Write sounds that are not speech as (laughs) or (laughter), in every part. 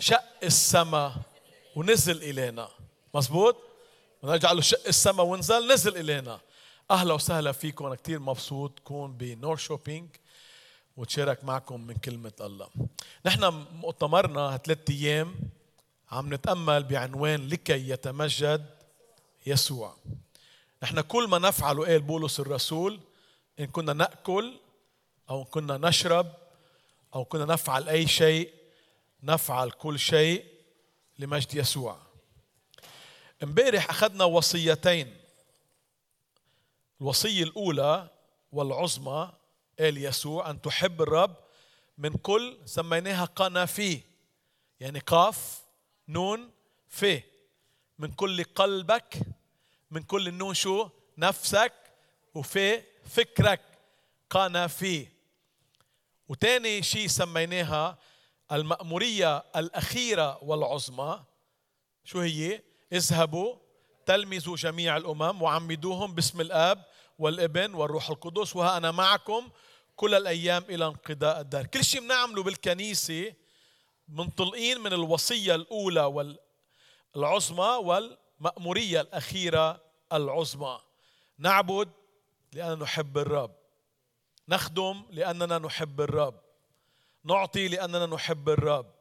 شق السماء ونزل إلينا. مزبوط نرجع له شق السماء ونزل نزل إلينا. أهلا وسهلا فيكم. أنا كثير مبسوط كون بنور شوبينج وتشارك معكم من كلمة الله. نحن مؤتمرنا ثلاث أيام عم نتأمل بعنوان لكي يتمجد يسوع. نحن كل ما نفعله قال بولس الرسول إن كنا نأكل أو كنا نشرب أو كنا نفعل أي شيء نفعل كل شيء لمجد يسوع. امبارح أخذنا وصيتين الوصية الأولى والعظمى قال يسوع أن تحب الرب من كل سميناها قنافي يعني قاف نون في من كل قلبك من كل النون شو؟ نفسك وفي فكرك قنافي وتاني شيء سميناها المأمورية الأخيرة والعظمى شو هي؟ اذهبوا تلمذوا جميع الأمم وعمدوهم باسم الآب والابن والروح القدس وها أنا معكم كل الأيام إلى انقضاء الدهر. كل شيء بنعمله بالكنيسة منطلقين من الوصية الأولى والعظمى والمأمورية الأخيرة العظمى. نعبد لأننا نحب الرب. نخدم لأننا نحب الرب. نعطي لأننا نحب الرب.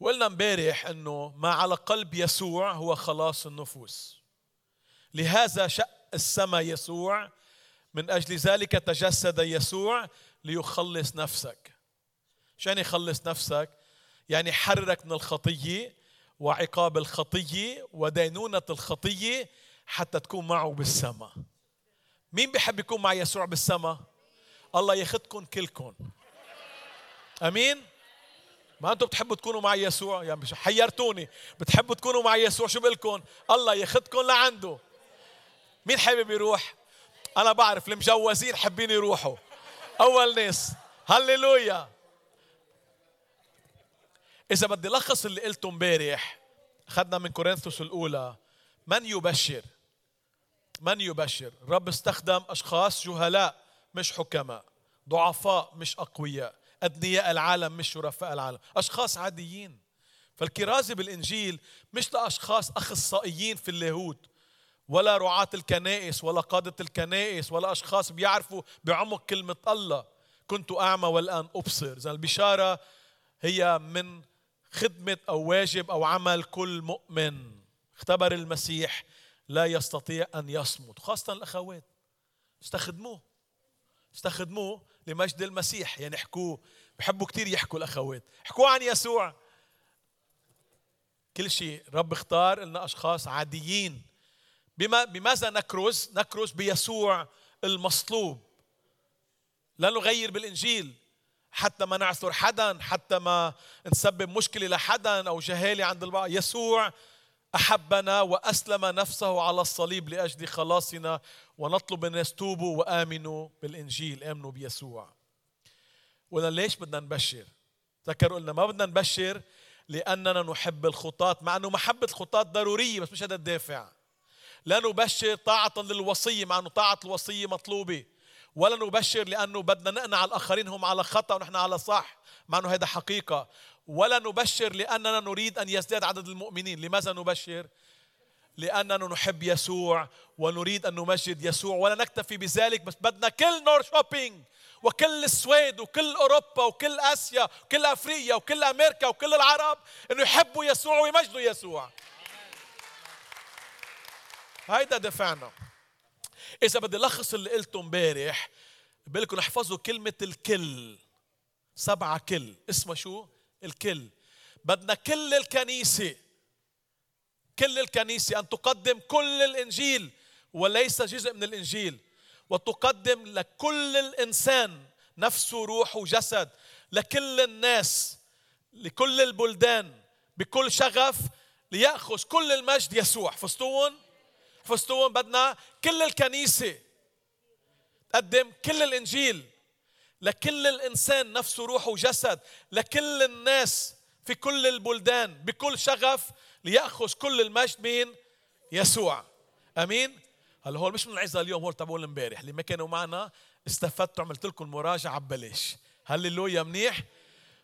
وقلنا امبارح إنه ما على قلب يسوع هو خلاص النفوس. لهذا شق السماء يسوع من أجل ذلك تجسد يسوع ليخلص نفسك. شان يخلص نفسك؟ يعني حررك من الخطية وعقاب الخطية ودينونة الخطية حتى تكون معه بالسماء. مين بيحب يكون مع يسوع بالسماء؟ الله ياخذكم كلكم. آمين؟ ما أنتم بتحبوا تكونوا مع يسوع؟ يعني حيرتوني. بتحبوا تكونوا مع يسوع؟ شو بقول الله ياخذكم لعنده. مين حابب يروح؟ أنا بعرف المجوزين حابين يروحوا. أول ناس. هللويا. إذا بدي لخص اللي قلته امبارح أخذنا من كورنثوس الأولى. من يبشر؟ من يبشر؟ الرب استخدم أشخاص جهلاء مش حكماء. ضعفاء مش أقوياء. أدنياء العالم مش شرفاء العالم. أشخاص عاديين. فالكرازة بالإنجيل مش لأشخاص أخصائيين في اللاهوت ولا رعاة الكنائس ولا قادة الكنائس ولا أشخاص بيعرفوا بعمق كلمة الله. كنت أعمى والآن أبصر. إذا البشارة هي من خدمة أو واجب أو عمل كل مؤمن. اختبر المسيح لا يستطيع أن يصمت خاصة الأخوات. استخدموه. استخدموه لمجد المسيح. يعني احكوه. بحبوا كثير يحكوا الأخوات. احكوا عن يسوع. كل شيء رب اختار لنا أشخاص عاديين. بما بماذا نكرز نكرز بيسوع المصلوب. لا نغير بالإنجيل. حتى ما نعثر حدا حتى ما نسبب مشكلة لحدا أو جهالة عند البعض. يسوع أحبنا وأسلم نفسه على الصليب لأجل خلاصنا ونطلب الناس توبوا وآمنوا بالإنجيل. آمنوا بيسوع. قلنا ليش بدنا نبشر؟ تذكروا قلنا ما بدنا نبشر لأننا نحب الخطاة مع إنه محبة الخطاة ضرورية بس مش هذا الدافع. لا نبشر طاعة للوصية مع أنه طاعة الوصية مطلوبة. ولا نبشر لأنه بدنا نقنع الآخرين هم على خطأ ونحن على صح مع أنه هذا حقيقة. ولا نبشر لأننا نريد أن يزداد عدد المؤمنين لماذا نبشر؟ لأننا نحب يسوع ونريد أن نمجد يسوع ولا نكتفي بذلك بس بدنا كل نور شوبينج وكل السويد وكل أوروبا وكل آسيا وكل أفريقيا وكل أمريكا وكل العرب أنه يحبوا يسوع ويمجدوا يسوع هيدا دفعنا إذا بدي لخص اللي قلته امبارح بقول احفظوا كلمة الكل سبعة كل اسمها شو؟ الكل. بدنا كل الكنيسة كل الكنيسة أن تقدم كل الإنجيل وليس جزء من الإنجيل وتقدم لكل الإنسان نفسه روح وجسد لكل الناس لكل البلدان بكل شغف ليأخذ كل المجد يسوع. فستون فستون بدنا كل الكنيسة تقدم كل الإنجيل. لكل الإنسان نفسه روح وجسد لكل الناس في كل البلدان بكل شغف ليأخذ كل المجد مين يسوع. آمين؟ هلا هو مش من العزة اليوم هو تبعون امبارح اللي ما كانوا معنا استفدتوا عملت لكم مراجعة ببلاش. هللويا منيح؟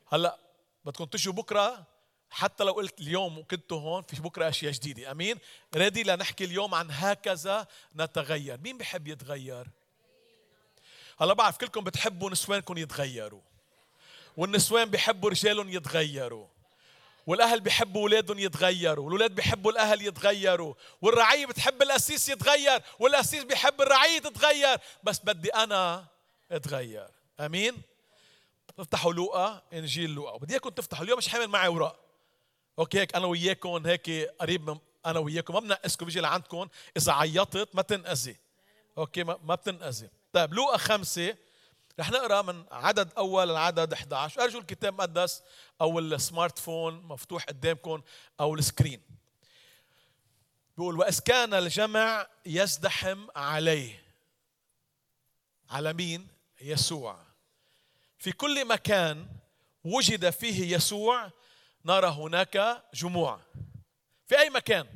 هلا بدكم تجوا بكرة حتى لو قلت اليوم وكنتوا هون في بكرة أشياء جديدة. آمين؟ ريدي لنحكي اليوم عن هكذا نتغير. مين بحب يتغير؟ هلا بعرف كلكم بتحبوا نسوانكم يتغيروا. والنسوان بيحبوا رجالهم يتغيروا. والأهل بيحبوا أولادهم يتغيروا. والاولاد بيحبوا الأهل يتغيروا. والرعيه بتحب القسيس يتغير. والقسيس بيحب الرعيه تتغير. بس بدي أنا أتغير. آمين؟ افتحوا لوقا إنجيل لوقا. بدي إياكم تفتحوا. اليوم مش حامل معي أوراق. okay هيك أنا وياكم هيك قريب من أنا وياكم. ما بنقصكم بيجي لعندكم. إذا عيطت ما تنأذي okay ما بتنأذي. طيب لوقا خمسة رح نقرأ من عدد أول لعدد 11 أرجو الكتاب المقدس أو ال smartphone مفتوح قدامكم أو السكرين. بيقول وإذ كان الجمع يزدحم عليه. على مين؟ يسوع. في كل مكان وجد فيه يسوع نرى هناك جموع. في أي مكان؟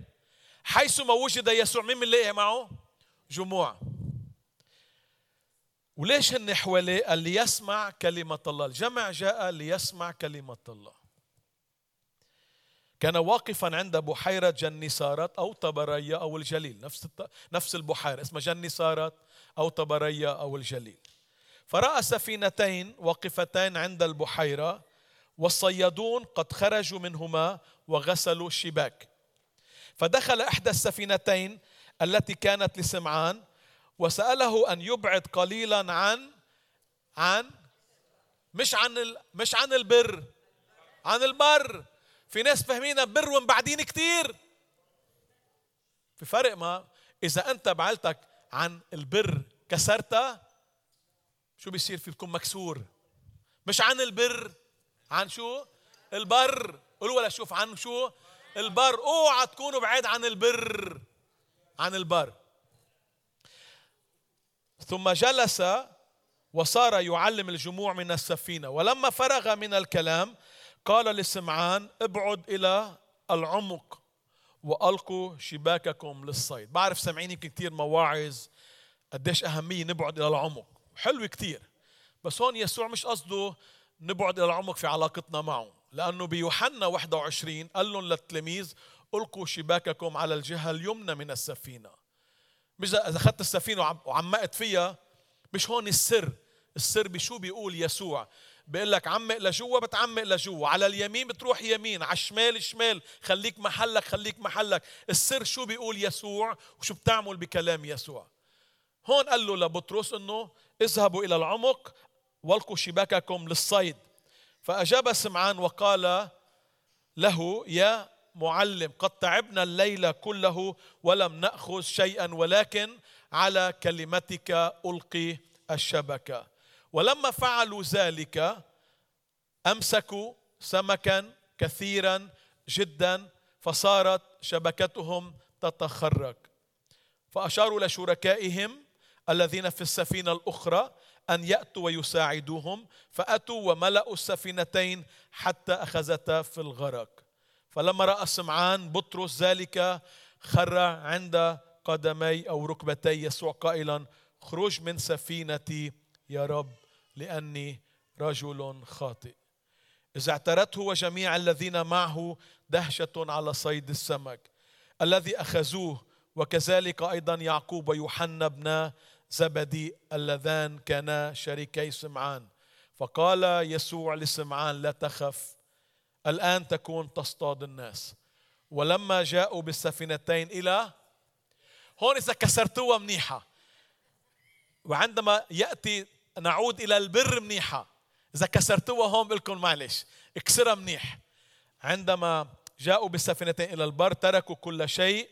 حيثما وجد يسوع مين بنلاقي معه؟ جموع. وليش هن حواليه قال ليسمع كلمة الله. الجمع جاء ليسمع كلمة الله. كان واقفا عند بحيرة جنسارات أو طبرية أو الجليل. نفس نفس البحيرة اسمها جنسارات أو طبرية أو الجليل. فرأى سفينتين واقفتين عند البحيرة والصيادون قد خرجوا منهما وغسلوا الشباك. فدخل إحدى السفينتين التي كانت لسمعان وسأله أن يبعد قليلا عن عن مش عن ال... مش عن البر عن البر في ناس فاهمين بر ومبعدين كتير. في فرق ما إذا أنت بعلتك عن البر كسرتها شو بيصير في بتكون مكسور؟ مش عن البر عن شو؟ البر. قولوا ولا شوف عن شو؟ البر. أوعى تكونوا بعيد عن البر عن البر. ثم جلس وصار يعلم الجموع من السفينة. ولما فرغ من الكلام قال لسمعان ابعد إلى العمق وألقوا شباككم للصيد. بعرف سامعين يمكن كثير مواعظ قديش أهمية نبعد إلى العمق. حلو كثير بس هون يسوع مش قصده نبعد إلى العمق في علاقتنا معه. لأنه بيوحنا 21 قال لهم للتلاميذ ألقوا شباككم على الجهة اليمنى من السفينة. مش إذا أخذت السفينة وعمقت فيها مش هون السر. السر بشو بيقول يسوع؟ بيقول لك عمق لجوا بتعمق لجوا. على اليمين بتروح يمين على الشمال شمال خليك محلك خليك محلك. السر شو بيقول يسوع؟ وشو بتعمل بكلام يسوع؟ هون قال له لبطرس إنه اذهبوا إلى العمق والقوا شباككم للصيد. فأجاب سمعان وقال له يا معلم قد تعبنا الليل كله ولم نأخذ شيئا ولكن على كلمتك ألقي الشبكة. ولما فعلوا ذلك أمسكوا سمكا كثيرا جدا فصارت شبكتهم تتخرج. فأشاروا لشركائهم الذين في السفينة الأخرى أن يأتوا ويساعدوهم فأتوا وملأوا السفينتين حتى اخذتا في الغرق. فلما رأى سمعان بطرس ذلك خر عند قدمي أو ركبتي يسوع قائلا خرج من سفينتي يا رب لأني رجل خاطئ. إذا اعترته وجميع الذين معه دهشة على صيد السمك. الذي أخذوه وكذلك أيضا يعقوب ويوحنا ابن زبدي اللذان كانا شريكي سمعان. فقال يسوع لسمعان لا تخف. الآن تكون تصطاد الناس. ولما جاءوا بالسفينتين إلى هون إذا كسرتوها منيحة. وعندما يأتي نعود إلى البر منيحة. إذا كسرتوها هون بقول معلش اكسرها منيح. عندما جاءوا بالسفينتين إلى البر تركوا كل شيء.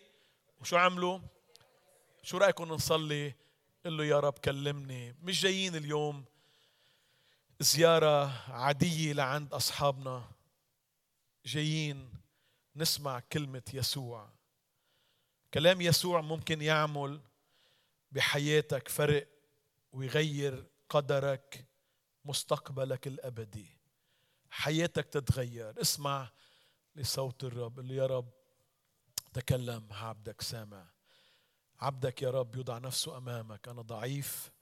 وشو عملوا؟ شو رأيكم نصلي؟ قل له يا رب كلمني. مش جايين اليوم زيارة عادية لعند أصحابنا. جايين نسمع كلمة يسوع. كلام يسوع ممكن يعمل بحياتك فرق ويغير قدرك مستقبلك الأبدي. حياتك تتغير. اسمع لصوت الرب. اللي يا رب تكلم عبدك سامع. عبدك يا رب يضع نفسه أمامك. أنا ضعيف.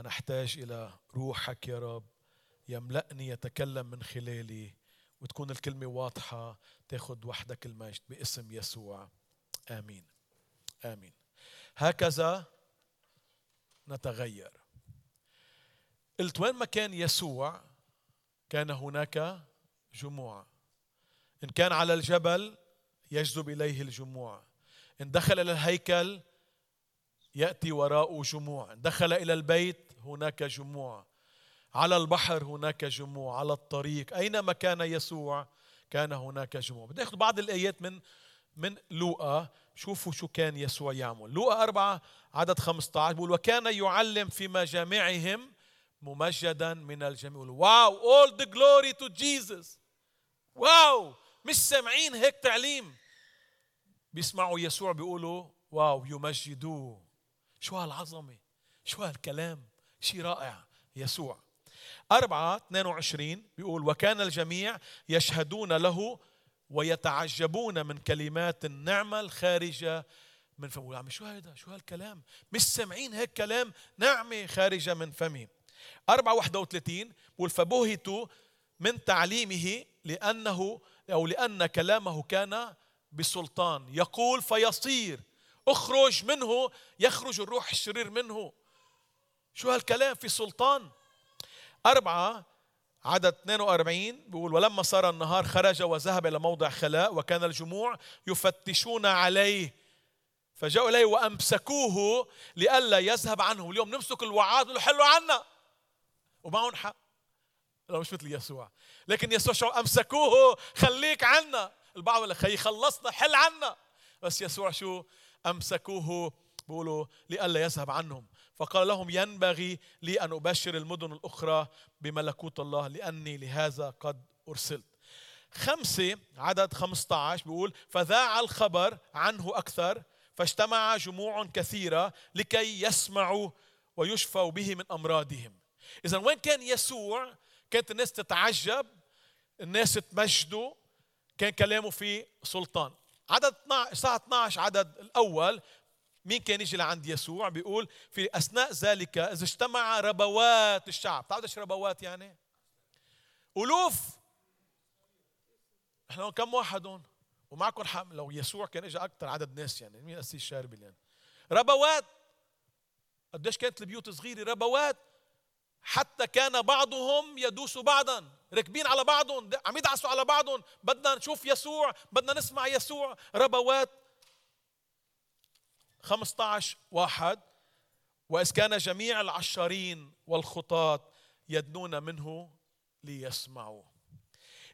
أنا أحتاج إلى روحك يا رب. يملأني يتكلم من خلالي. وتكون الكلمة واضحة تاخذ وحدك المجد باسم يسوع. آمين. آمين. هكذا نتغير. قلت وين ما كان يسوع كان هناك جموع. إن كان على الجبل يجذب إليه الجموع. إن دخل إلى الهيكل يأتي وراءه جموع. إن دخل إلى البيت هناك جموع. على البحر هناك جموع على الطريق. أينما كان يسوع كان هناك جموع. بدي أخذ بعض الآيات من من لوقا. شوفوا شو كان يسوع يعمل. لوقا أربعة عدد 15 بيقول وكان يعلم في مجامعهم ممجدا من الجميع. wow all the glory to Jesus. wow مش سامعين هيك تعليم. بيسمعوا يسوع بيقولوا wow يمجدوه. شو هالعظمة؟ شو هالكلام؟ شيء رائع. يسوع. أربعة 22 بيقول وكان الجميع يشهدون له ويتعجبون من كلمات النعمة الخارجة من فمه. عم شو هذا؟ شو هالكلام؟ مش سامعين هيك كلام نعمة خارجة من فمه. أربعة واحدة وثلاثين بيقول فبهتوا من تعليمه لأنه أو لأن كلامه كان بسلطان. يقول فيصير أخرج منه يخرج الروح الشرير منه. شو هالكلام؟ في سلطان. أربعة عدد 42 بيقول ولما صار النهار خرج وذهب إلى موضع خلاء وكان الجموع يفتشون عليه. فجاءوا إليه وأمسكوه لئلا يذهب عنه اليوم نمسك الوعاظ له حلوا عنا. ومعهم حق. لو مش مثل يسوع. لكن يسوع شو أمسكوه خليك عنا. البعض يقول خلصنا حل عنا. بس يسوع شو؟ أمسكوه بيقولوا لئلا يذهب عنهم. فقال لهم ينبغي لي أن أبشر المدن الأخرى بملكوت الله لأني لهذا قد أرسلت. خمسة عدد 15 بيقول فذاع الخبر عنه أكثر فاجتمع جموع كثيرة لكي يسمعوا ويشفوا به من أمراضهم. إذا وين كان يسوع؟ كانت الناس تتعجب الناس تمجده كان كلامه في سلطان. عدد 12 الساعة 12 عدد الأول مين كان يجي لعند يسوع بيقول في أثناء ذلك إذا اجتمع ربوات الشعب بتعرفوا إيش ربوات يعني؟ ألوف. إحنا كم واحد هون؟ ومعكم حق لو يسوع كان اجى أكثر عدد ناس يعني مين قسيس شارب يعني ربوات. قديش كانت البيوت صغيرة؟ ربوات. حتى كان بعضهم يدوس بعضا راكبين على بعضهم عم يدعسوا على بعضهم. بدنا نشوف يسوع بدنا نسمع يسوع. ربوات. 15 واحد وإذ كان جميع العشارين والخطاة يدنون منه ليسمعوا.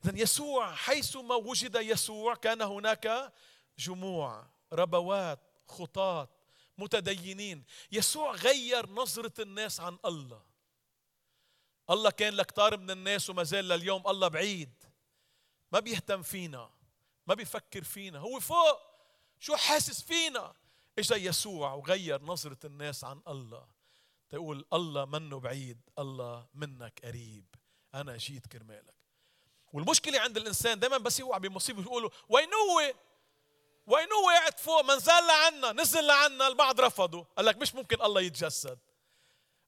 إذا يسوع حيثما وجد يسوع كان هناك جموع ربوات خطاة متدينين. يسوع غير نظرة الناس عن الله. الله كان لكتار من الناس وما زال لليوم الله بعيد. ما بيهتم فينا ما بيفكر فينا. هو فوق. شو حاسس فينا؟ اجا يسوع وغير نظرة الناس عن الله؟ تقول الله منه بعيد الله منك قريب. أنا جيت كرمالك. والمشكلة عند الإنسان دائما بس يوقع بمصيبة يقولوا وين هو؟ وين هو قاعد فوق؟ ما نزل لعنا نزل لعنا. البعض رفضوا قال لك مش ممكن الله يتجسد.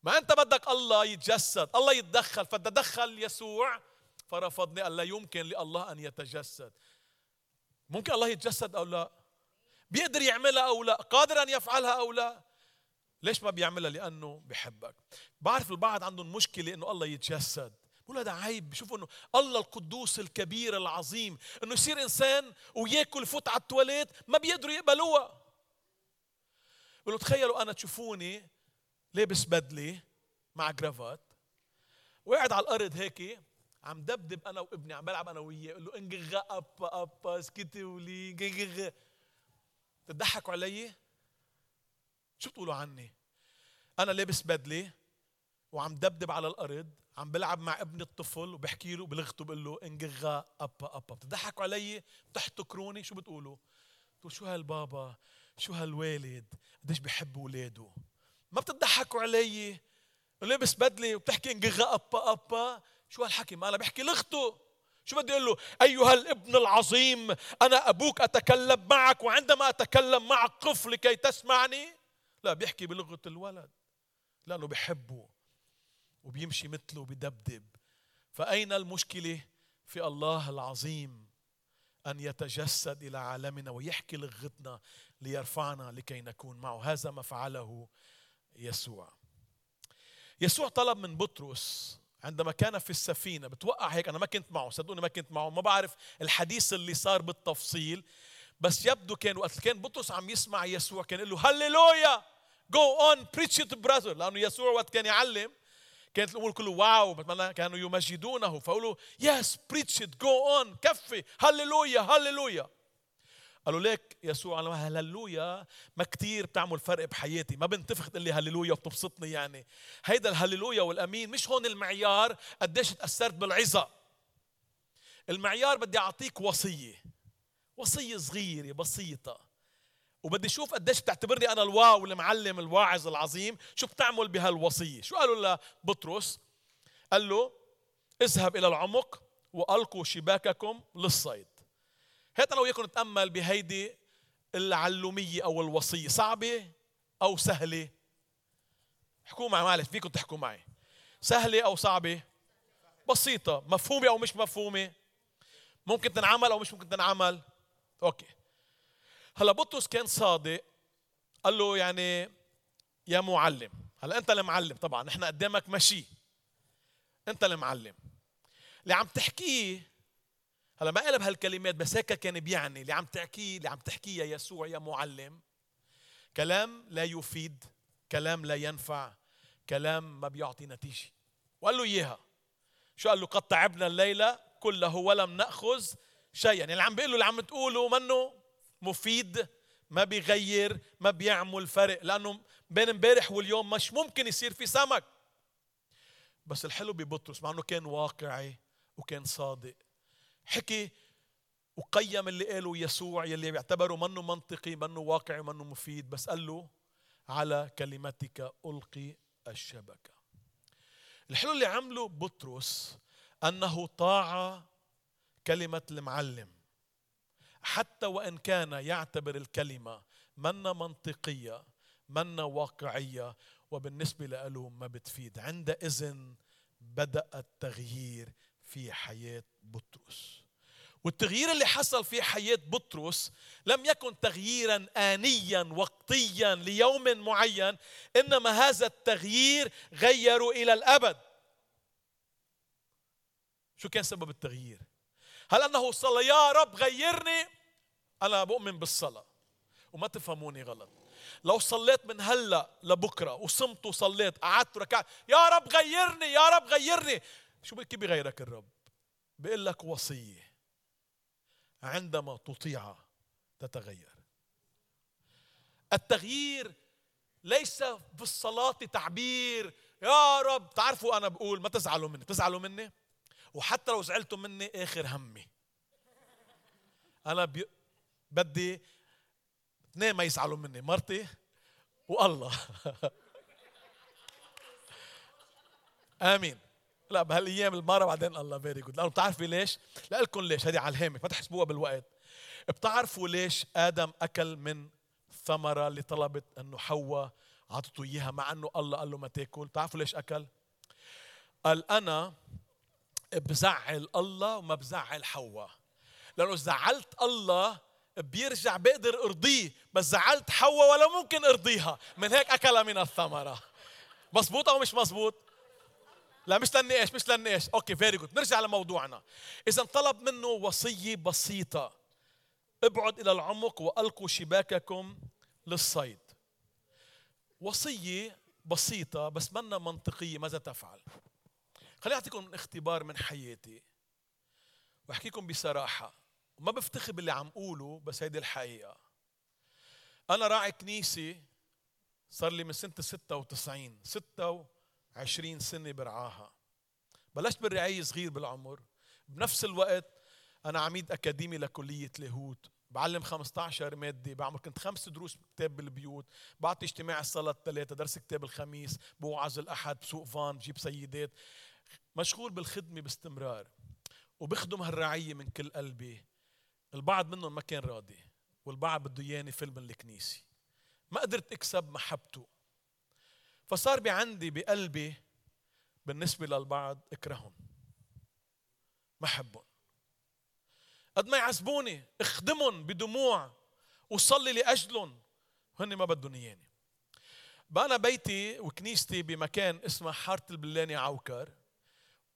ما أنت بدك الله يتجسد الله يتدخل. فتدخل يسوع فرفضني. قال لا يمكن لله أن يتجسد. ممكن الله يتجسد أو لا؟ بيقدر يعملها أو لا قادر أن يفعلها أو لا. ليش ما بيعملها؟ لأنه بحبك. بعرف البعض عندهم مشكلة إنه الله يتجسد. بقول هذا عيب. بشوفوا إنه الله القدوس الكبير العظيم. إنه يصير إنسان ويأكل يفوت على التواليت ما بيقدروا يقبلوها بقولوا تخيلوا أنا تشوفوني لابس بدلة مع جرافات وقاعد على الأرض هيك عم دبدب أنا وابني عم بلعب أنا وياه. أقول له انجغ أبا أبا اسكتي ولي تضحكوا علي؟ شو بتقولوا عني؟ أنا لابس بدلة وعم دبدب على الأرض عم بلعب مع ابني الطفل وبحكي له بلغته بقول له إنجغا أبا أبا. بتضحكوا علي؟ بتحتكروني؟ شو بتقولوا؟ بتقول شو هالبابا؟ شو هالوالد؟ قديش بحب اولاده ما بتضحكوا علي؟ لابس بدلة وبتحكي إنجغا أبا أبا. شو هالحكي؟ ما أنا بحكي لغته. شو بدي أقول له؟ أيها الابن العظيم أنا أبوك أتكلم معك وعندما أتكلم معك قف لكي تسمعني. لا بيحكي بلغة الولد لأنه بحبه وبيمشي مثله بدبدب. فأين المشكلة؟ في الله العظيم أن يتجسد إلى عالمنا ويحكي لغتنا ليرفعنا لكي نكون معه. هذا ما فعله يسوع. يسوع طلب من بطرس عندما كان في السفينة بتوقع هيك أنا ما كنت معه صدقوني ما كنت معه ما بعرف الحديث اللي صار بالتفصيل بس يبدو كان وقت كان بطرس عم يسمع يسوع كان يقول له هللويا go on preach it brother لأنه يسوع وقت كان يعلم كانت الأمور كله wow بتمنى كانوا يمجدونه فقولوا yes preach go on كفي هللويا هللويا. قالوا ليك يسوع أنا هللويا ما كتير بتعمل فرق بحياتي ما بنتفق تقول لي هللويا وبتبسطني يعني. هيدا الهللويا والأمين مش هون المعيار قديش تأثرت بالعظة. المعيار بدي أعطيك وصية وصية صغيرة بسيطة. وبدي أشوف قديش بتعتبرني أنا الواو المعلم الواعظ العظيم شو بتعمل بهالوصية. شو قالوا لبطرس قال له اذهب إلى العمق وألقوا شباككم للصيد. هات أنا وياكم نتامل بهيدي العلومية أو الوصية صعبة أو سهلة؟ احكوا معي معلش فيكم تحكوا معي. سهلة أو صعبة؟ بسيطة مفهومة أو مش مفهومة؟ ممكن تنعمل أو مش ممكن تنعمل؟ أوكي. هلا بطرس كان صادق قال له يعني يا معلم هلا أنت المعلم طبعا نحن قدامك مشي. أنت المعلم. اللي عم تحكيه هلا ما قلب هالكلمات بس هيك كان بيعني اللي عم تحكيه اللي عم تحكيه يا يسوع يا معلم. كلام لا يفيد كلام لا ينفع كلام ما بيعطي نتيجة. وقال له إياها. شو قال له؟ قد تعبنا الليلة كله ولم نأخذ شيئا. يعني اللي عم بيقول له اللي عم تقوله منه مفيد ما بيغير ما بيعمل فرق لأنه بين امبارح واليوم مش ممكن يصير في سمك. بس الحلو ببطرس مع إنه كان واقعي وكان صادق. حكي وقيم اللي قاله يسوع يلي بيعتبره منه منطقي منه واقعي منه مفيد بس قال له على كلمتك ألقي الشبكة. الحلو اللي عمله بطرس أنه طاع كلمة المعلم. حتى وإن كان يعتبر الكلمة منا منطقية منا واقعية وبالنسبة له ما بتفيد. عندئذ بدأ التغيير في حياة بطرس. والتغيير اللي حصل في حياة بطرس لم يكن تغييرا آنيا وقتيا ليوم معين إنما هذا التغيير غيره إلى الأبد. شو كان سبب التغيير؟ هل أنه صلى يا رب غيرني؟ أنا بؤمن بالصلاة. وما تفهموني غلط. لو صليت من هلأ لبكرة وصمت وصليت قعدت ركعت يا رب غيرني يا رب غيرني. شو كيف بيغيرك الرب؟ بيقول لك وصية عندما تطيع تتغير. التغيير ليس في الصلاة تعبير يا رب تعرفوا أنا بقول ما تزعلوا مني تزعلوا مني؟ وحتى لو زعلتوا مني آخر همي. أنا بي... بدي اثنين ما يزعلوا مني مرتي والله. (laughs) آمين. لا بهالايام المرة بعدين الله very good لأنه بتعرفي ليش؟ لكم ليش؟ هذه على الهامش. ما تحسبوها بالوقت. بتعرفوا ليش آدم أكل من الثمره اللي طلبت أنه حواء عطته إياها مع أنه الله قال له ما تاكل؟ بتعرفوا ليش أكل؟ قال أنا بزعل الله وما بزعل حواء. لأنه زعلت الله بيرجع بقدر أرضيه بس زعلت حواء ولا ممكن أرضيها. من هيك أكل من الثمرة. مزبوط أو مش مزبوط لا مش للنقاش مش للنقاش. okay very good نرجع لموضوعنا. إذا طلب منه وصية بسيطة ابعد إلى العمق وألقوا شباككم للصيد. وصية بسيطة بس منا منطقية ماذا تفعل؟ خليني أعطيكم اختبار من حياتي. وأحكيكم بصراحة. ما بفتخر باللي عم قوله بس هيدي الحقيقة. أنا راعي كنيسه صار لي من سنة 96 6 عشرين سنة برعاها. بلشت بالرعاية صغير بالعمر. بنفس الوقت أنا عميد أكاديمي لكلية لاهوت. بعلم 15 مادة. بعمل كنت خمس دروس كتاب بالبيوت. بعطي اجتماع الصلاة الثلاثة درس كتاب الخميس بوعظ الأحد بسوق فان بجيب سيدات. مشغول بالخدمة باستمرار. وبخدم هالرعية من كل قلبي. البعض منهم ما كان راضي. والبعض بده إياني فيلم الكنيسة. ما قدرت أكسب محبته. فصار بعندي بقلبي بالنسبة للبعض اكرههم ما حبهم. قد ما يعذبوني اخدمهم بدموع وصلي لأجلهم هن ما بدهم إياني. بقى أنا بيتي وكنيستي بمكان اسمه حارة البلاني عوكر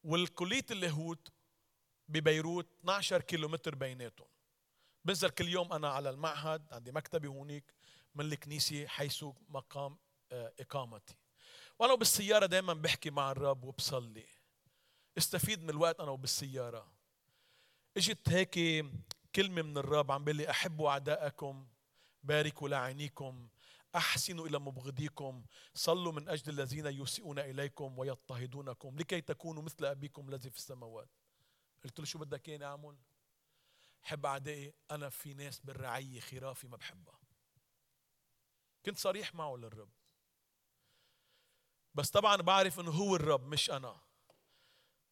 والكلية اللاهوت ببيروت 12 كيلومتر بيناتهم. بنزل كل يوم أنا على المعهد عندي مكتبي هونيك من الكنيسة حيث مقام آه، إقامتي. وأنا بالسيارة دائما بحكي مع الرب وبصلي. استفيد من الوقت أنا وبالسيارة. إجت هيك كلمة من الرب عم بيقول لي أحبوا اعدائكم باركوا لعينيكم أحسنوا إلى مبغضيكم صلوا من أجل الذين يسيئون إليكم ويضطهدونكم لكي تكونوا مثل أبيكم الذي في السماوات. قلت له شو بدك إياني اعمل حب أعدائي أنا في ناس بالرعية خرافي ما بحبها. كنت صريح معه للرب. بس طبعا بعرف إنه هو الرب مش أنا.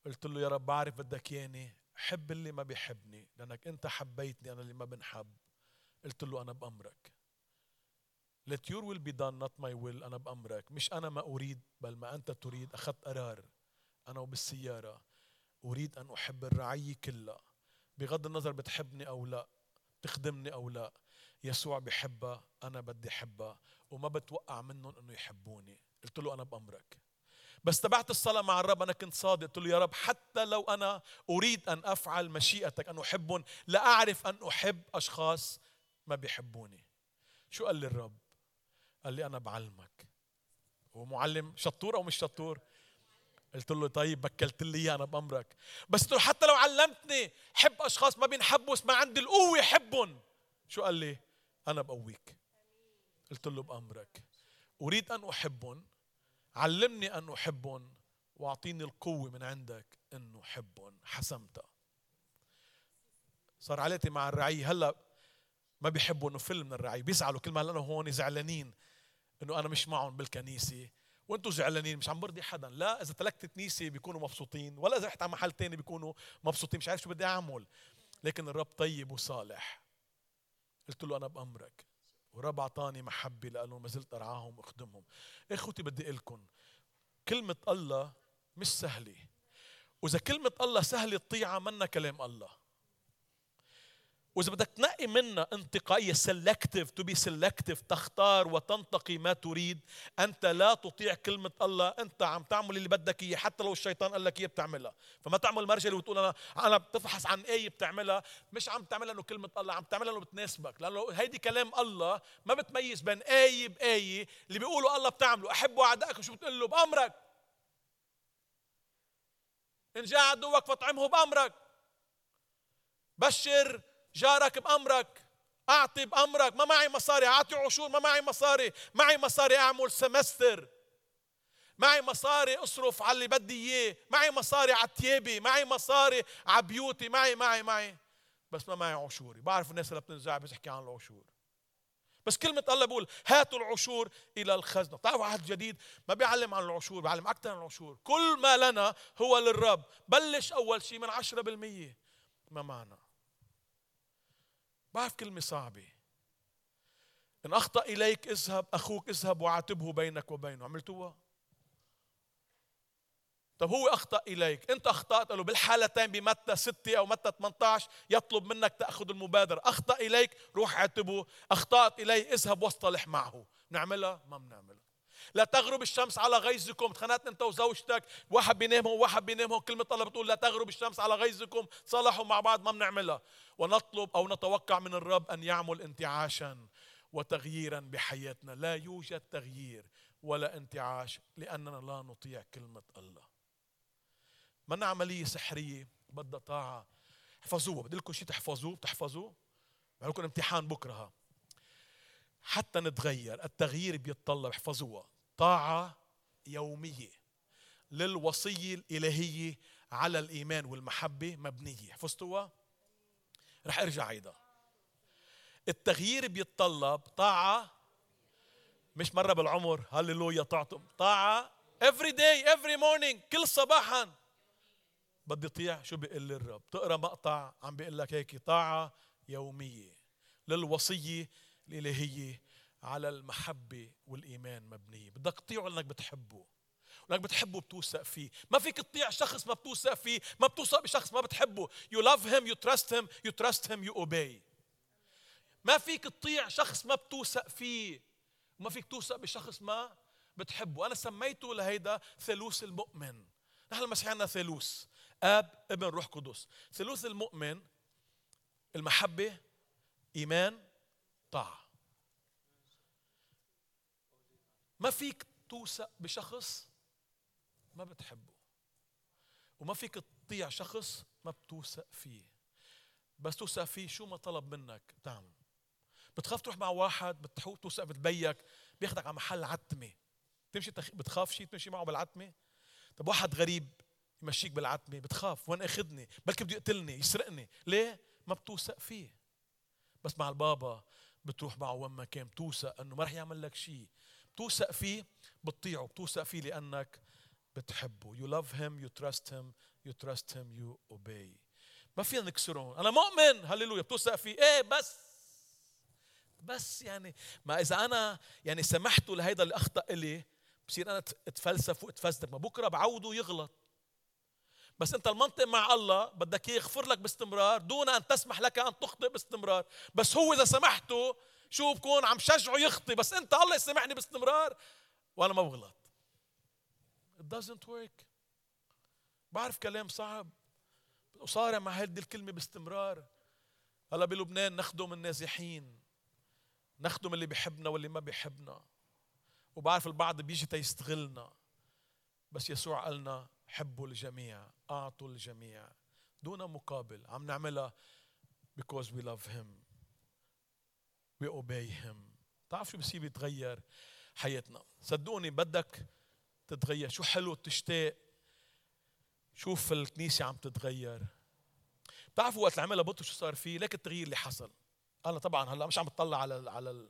قلت له يا رب بعرف بدك ياني حب اللي ما بيحبني لأنك أنت حبيتني أنا اللي ما بنحب. قلت له أنا بأمرك. Let your will be done not my will أنا بأمرك. مش أنا ما أريد بل ما أنت تريد. أخذت قرار أنا وبالسيارة. أريد أن أحب الرعيه كلها بغض النظر بتحبني أو لا تخدمني أو لا. يسوع بحبها أنا بدي أحبها. وما بتوقع منهم إنه يحبوني. قلت له أنا بأمرك. بس تبعت الصلاة مع الرب أنا كنت صادق. قلت له يا رب حتى لو أنا أريد أن أفعل مشيئتك أن احبهم لا أعرف أن أحب أشخاص ما بيحبوني. شو قال لي الرب؟ قال لي أنا بعلمك. هو معلم شطور أو مش شطور؟ قلت له طيب بكلت لي اياه أنا بأمرك. بس قلت له حتى لو علمتني حب أشخاص ما بينحبوا ما عندي القوة حبهم شو قال لي؟ أنا بقويك. قلت له بأمرك. أريد أن أحبهم علمني أن أحبهم وأعطيني القوة من عندك انه أحبهم. حسمتها. صار علاقتي مع الرعيه هلأ ما بيحبوا إنه فيلم من الرعيه بيزعلوا كل ما هلا هون زعلانين إنه أنا مش معهم بالكنيسة. وأنتم زعلانين مش عم برضي حدا. لا إذا تركت كنيسة بيكونوا مبسوطين ولا إذا رحت على محل تاني بيكونوا مبسوطين مش عارف شو بدي أعمل. لكن الرب طيب وصالح. قلت له أنا بأمرك. ورب أعطاني محبه لأنه ما زلت أرعاهم وأخدمهم. إخوتي بدي أقول لكم كلمة الله مش سهلة. وإذا كلمة الله سهلة الطيعه منا كلام الله. وإذا بدك تنقي منها انتقائية selective to be selective تختار وتنتقي ما تريد. أنت لا تطيع كلمة الله أنت عم تعمل اللي بدك إياه حتى لو الشيطان قال لك إياه بتعملها. فما تعمل مرجله وتقول أنا أنا بتفحص عن إيه بتعملها؟ مش عم تعملها إنه كلمة الله عم تعملها إنه بتناسبك. لأنه هيدي كلام الله ما بتميز بين إيه بإيه اللي بيقولوا الله بتعمله. أحبوا اعدائك شو بتقول له؟ بأمرك. إن جاء عدوك فاطعمه بأمرك. بشر جارك بأمرك. أعطي بأمرك. ما معي مصاري. أعطي عشور. ما معي مصاري. معي مصاري أعمل سمستر. معي مصاري أصرف على اللي بدي إياه. معي مصاري على تيابي معي مصاري على بيوتي. معي معي معي. بس ما معي عشوري. بعرف الناس اللي بتنزع بتحكي عن العشور. بس كلمة الله بيقول هاتوا العشور إلى الخزنة. بتعرفوا عهد جديد ما بيعلم عن العشور بيعلم أكثر عن العشور. كل ما لنا هو للرب. بلش أول شيء من عشرة بالمية. ما معنا. بعرف كلمة صعبة. إن أخطأ إليك اذهب أخوك اذهب وعاتبه بينك وبينه. عملتوها؟ طب هو أخطأ إليك. أنت أخطأت له بالحالتين بمتى 6 أو متى 18 يطلب منك تأخذ المبادرة. أخطأ إليك روح عاتبه. أخطأت إليه اذهب واصطلح معه. نعملها؟ ما بنعملها. لا تغرب الشمس على غيظكم. تخانقت انت وزوجتك. واحد بينامهم وواحد بينامهم كلمة الله بتقول لا تغرب الشمس على غيظكم. صلحوا مع بعض ما بنعملها. ونطلب أو نتوقع من الرب أن يعمل انتعاشا وتغييرا بحياتنا. لا يوجد تغيير ولا انتعاش لأننا لا نطيع كلمة الله. منا عملية سحرية. بدها طاعة. احفظوها. بدي لكم شيء تحفظوه. بتحفظوه؟ لكم امتحان بكرة حتى نتغير. التغيير بيتطلب. احفظوها. طاعة يومية للوصية الإلهية على الإيمان والمحبة مبنية. حفظتوها؟ رح أرجع عيدها التغيير بيتطلب طاعة مش مرة بالعمر هللويا طاعتم طاعة every day every morning كل صباحا. بدي طيع شو بيقول لي الرب. تقرأ مقطع عم بيقول لك هيك طاعة يومية للوصية الإلهية على المحبة والإيمان مبنية. بدك تطيعه لأنك بتحبه. ولانك بتحبه بتوثق فيه. ما فيك تطيع شخص ما بتوثق فيه. ما بتوثق بشخص ما بتحبه. You love him you trust him you trust him you obey. ما فيك تطيع شخص ما بتوثق فيه. وما فيك توثق بشخص ما بتحبه. أنا سميته لهيدا ثالوث المؤمن. نحن المسيحيين ثالوث. آب ابن روح قدس. ثالوث المؤمن المحبة إيمان طاعة. ما فيك توثق بشخص ما بتحبه وما فيك تطيع شخص ما بتوثق فيه. بس توثق فيه شو ما طلب منك؟ تعمل بتخاف تروح مع واحد بتحوط توثق بتبيك بياخدك على محل عتمة. تمشي بتخاف شيء تمشي معه بالعتمة؟ طب واحد غريب يمشيك بالعتمة بتخاف. وين اخذني؟ بلكي بده يقتلني يسرقني. ليه؟ ما بتوثق فيه. بس مع البابا بتروح معه وين ما كان بتوثق إنه ما رح يعمل لك شيء بتوثق فيه بتطيعه بتوثق فيه لأنك بتحبه. You love him you trust him you trust him you obey. ما فينا نكسرهم. أنا مؤمن. هللويا. بتوثق فيه. إيه بس. بس يعني. ما إذا أنا يعني سمحت لهيدا اللي اخطا إلي بصير أنا أتفلسف وأتفزلك. ما بكرة بعوده يغلط. بس أنت المنطق مع الله بدك يغفر لك باستمرار دون أن تسمح لك أن تخطئ باستمرار. بس هو إذا سمحته شو بكون عم شجعه يخطي بس انت الله يسامحني باستمرار. وأنا ما بغلط. It doesn't work. بعرف كلام صعب. وصارع مع هذه الكلمة باستمرار. هلا بلبنان نخدم النازحين. نخدم اللي بيحبنا واللي ما بيحبنا وبعرف البعض بيجي تيستغلنا. بس يسوع قالنا حبوا الجميع أعطوا الجميع. دون مقابل. عم نعملها because we love him. We obey him. تعرف شو بصير يتغير حياتنا؟ صدقوني بدك تتغير. شو حلو تشتاق؟ شوف الكنيسة عم تتغير؟ بتعرفوا وقت عملها بطرس شو صار فيه؟ ليك التغيير اللي حصل. أنا طبعا هلأ مش عم بتطلع على على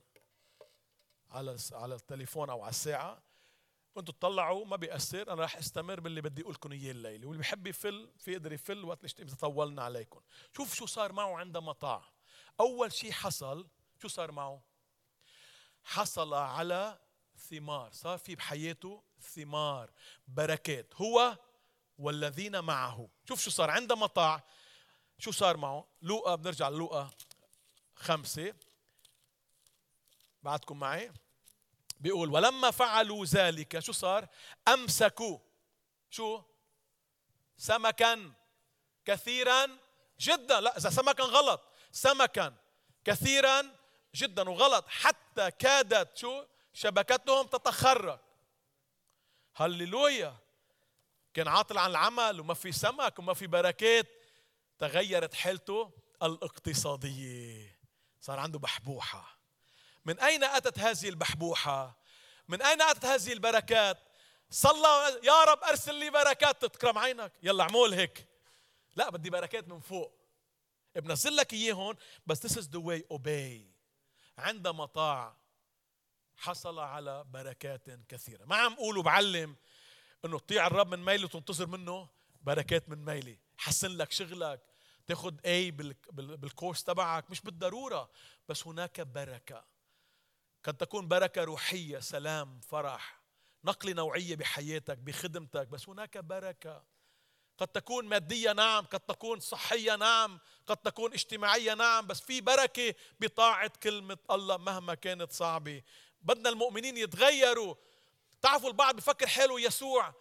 على على التليفون أو على الساعة. أنتوا تطلعوا ما بيأثر. أنا راح أستمر باللي بدي أقول لكم إياه الليلة. واللي بحب يفل في يقدر يفل وقت اللي طولنا عليكم. شوف شو صار معه عندما طاع أول شيء حصل شو صار معه؟ حصل على ثمار صار في بحياته ثمار بركات هو والذين معه. شوف شو صار عندما طاع شو صار معه؟ لوقا بنرجع لوقا خمسة. بعدكم معي؟ بيقول ولما فعلوا ذلك شو صار؟ أمسكوا. شو؟ سمكا كثيرا جدا. لا إذا سمكا غلط. سمكا كثيرا جدا وغلط. حتى كادت شو؟ شبكتهم تتخرج. هللويا. كان عاطل عن العمل وما في سمك وما في بركات. تغيرت حالته الاقتصادية. صار عنده بحبوحة. من أين أتت هذه البحبوحة؟ من أين أتت هذه البركات؟ صلى يا رب أرسل لي بركات تتكرم عينك. يلا اعمل هيك. لا بدي بركات من فوق. بنزل لك اياهم بس this is the way obey. عندما طاع حصل على بركات كثيرة. ما عم أقول وبعلم إنه تطيع الرب من ميلي وتنتظر منه بركات من ميلي. حسن لك شغلك تاخذ اي بالكورس تبعك. مش بالضرورة بس هناك بركة. قد تكون بركة روحية سلام فرح نقلة نوعية بحياتك بخدمتك بس هناك بركة. قد تكون مادية نعم. قد تكون صحية نعم. قد تكون اجتماعية نعم. بس في بركة بطاعة كلمة الله مهما كانت صعبة. بدنا المؤمنين يتغيروا. تعرفوا البعض بفكر حاله يسوع.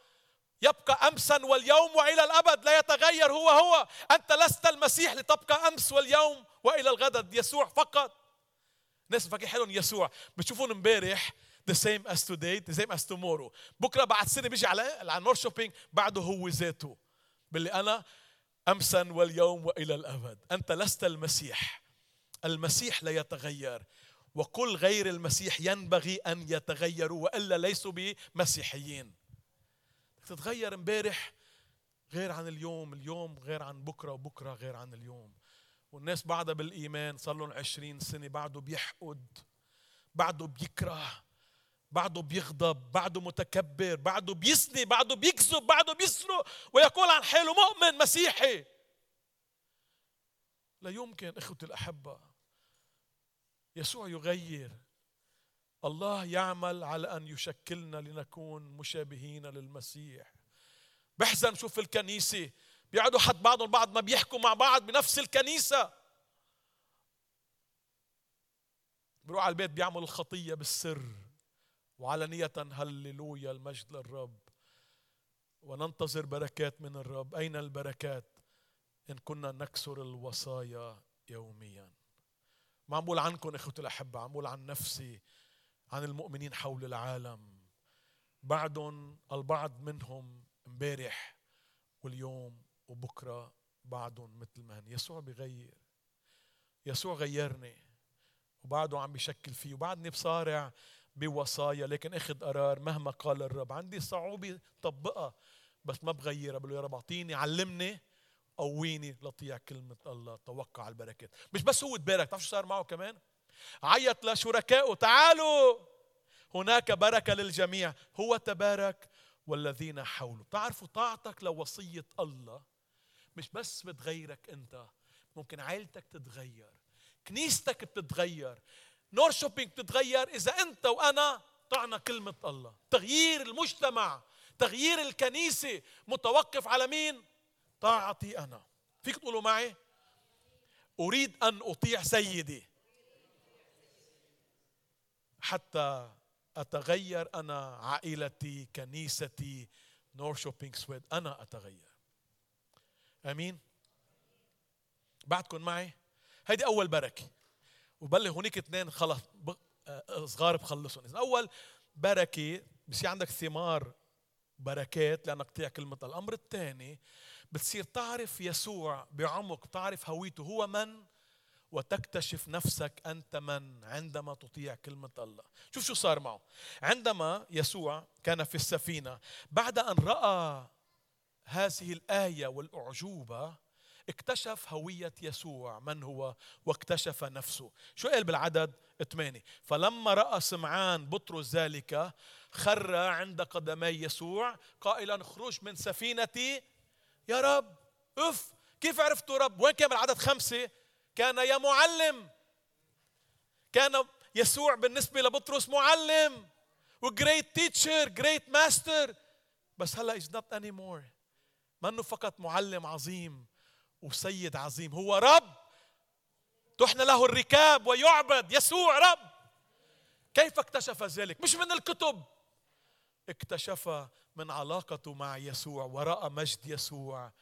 يبقى امسا واليوم وإلى الأبد لا يتغير هو هو. أنت لست المسيح لتبقى أمس واليوم وإلى الغد يسوع فقط. ناس بفكر حالهم يسوع. بتشوفون امبارح the same as today the same as tomorrow. بكرة بعد سنة بيجي على على نور شوبينج بعده هو ذاته. باللي أنا امسا واليوم وإلى الأبد. أنت لست المسيح. المسيح لا يتغير وكل غير المسيح ينبغي أن يتغيروا وإلا ليسوا بمسيحيين. تتغير امبارح غير عن اليوم اليوم غير عن بكرة وبكرة غير عن اليوم. والناس بعدها بالإيمان صار لهم 20 سنة بعده بيحقد بعده بيكره. بعده بيغضب بعده متكبر بعده بيسني بعده بيكذب بعده بيسرق ويقول عن حاله مؤمن مسيحي. لا يمكن اخوتي الأحبة يسوع يغير. الله يعمل على أن يشكلنا لنكون مشابهين للمسيح. بحزن شوف الكنيسة بيقعدوا حد بعضهم بعض ما بيحكوا مع بعض بنفس الكنيسة. بيروح على البيت بيعمل الخطية بالسر. وعلنية هللويا المجد للرب. وننتظر بركات من الرب. أين البركات؟ إن كنا نكسر الوصايا يوميا. ما عم بقول عنكم إخوتي الأحبة عم بقول عن نفسي عن المؤمنين حول العالم. بعدهم البعض منهم امبارح واليوم وبكرة بعدهم مثل ما هن. يسوع بغير. يسوع غيرني. وبعده عم بيشكل فيه. وبعدني بصارع بوصايا لكن أخذ قرار مهما قال الرب. عندي صعوبة طبقها بس ما بغيرها. بقول يا رب أعطيني علمني قويني لطيع كلمة الله. توقع البركات. مش بس هو تبارك تعرف شو صار معه كمان؟ عيط لشركائه تعالوا! هناك بركة للجميع. هو تبارك والذين حوله. بتعرفوا طاعتك لوصية الله مش بس بتغيرك أنت ممكن عائلتك تتغير كنيستك بتتغير. نور شوبينج بتتغير إذا أنت وأنا طعنا كلمة الله. تغيير المجتمع تغيير الكنيسة. متوقف على مين؟ طاعتي أنا. فيك تقولوا معي؟ أريد أن أطيع سيدي. حتى أتغير أنا عائلتي كنيستي. نورشوبينج سويد؟ أنا أتغير. أمين؟ بعدكم معي؟ هيدي أول بركة. وبلغ هونيك اثنين خلص آه، صغار بخلصهم. إذا أول بركة بصير عندك ثمار بركات لأنك تطيع كلمة الأمر. الثاني بتصير تعرف يسوع بعمق تعرف هويته. هو من؟ وتكتشف نفسك أنت من عندما تطيع كلمة الله. شوف شو صار معه. عندما يسوع كان في السفينة بعد أن رأى هذه الآية والأعجوبة اكتشف هوية يسوع من هو؟ واكتشف نفسه. شو قال بالعدد؟ ثمانية فلما رأى سمعان بطرس ذلك خر عند قدمي يسوع قائلا اخرج من سفينتي. يا رب. اف كيف عرفتوا رب؟ وين كان بالعدد خمسة؟ كان يا معلم. كان يسوع بالنسبة لبطرس معلم و great teacher great master بس هلأ is not anymore ما انه فقط معلم عظيم. وسيد عظيم. هو رب. تحنى له الركاب ويعبد يسوع رب. كيف اكتشف ذلك؟ مش من الكتب. اكتشف من علاقته مع يسوع. وراى مجد يسوع.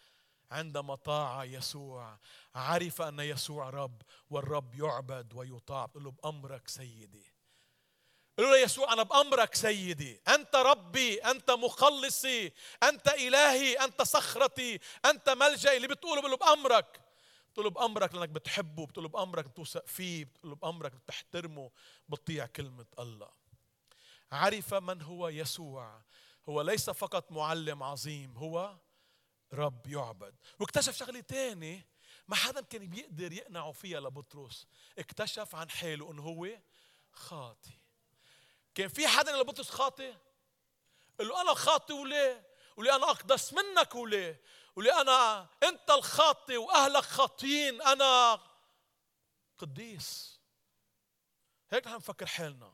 عندما طاع يسوع. عرف أن يسوع رب. والرب يعبد ويطاع. له بأمرك سيدي. قالوا له يسوع أنا بأمرك سيدي. أنت ربي أنت مخلصي أنت إلهي أنت صخرتي أنت ملجئي اللي بتقوله بقول له بأمرك. بتقول له بأمرك لأنك بتحبه. بتقول له بأمرك بتوثق فيه. بتقول له بأمرك بتحترمه بتطيع كلمة الله. عرف من هو يسوع. هو ليس فقط معلم عظيم. هو رب يعبد. واكتشف شغلة تاني. ما حدا كان بيقدر يقنعه فيها لبطرس. اكتشف عن حاله انه هو خاطي كان في حدا لبطرس خاطي قال له أنا خاطي وليه؟ وليه أنا أقدس منك وليه؟ وليه أنا أنت الخاطي وأهلك خاطيين أنا قديس. هيك نحن نفكر حالنا.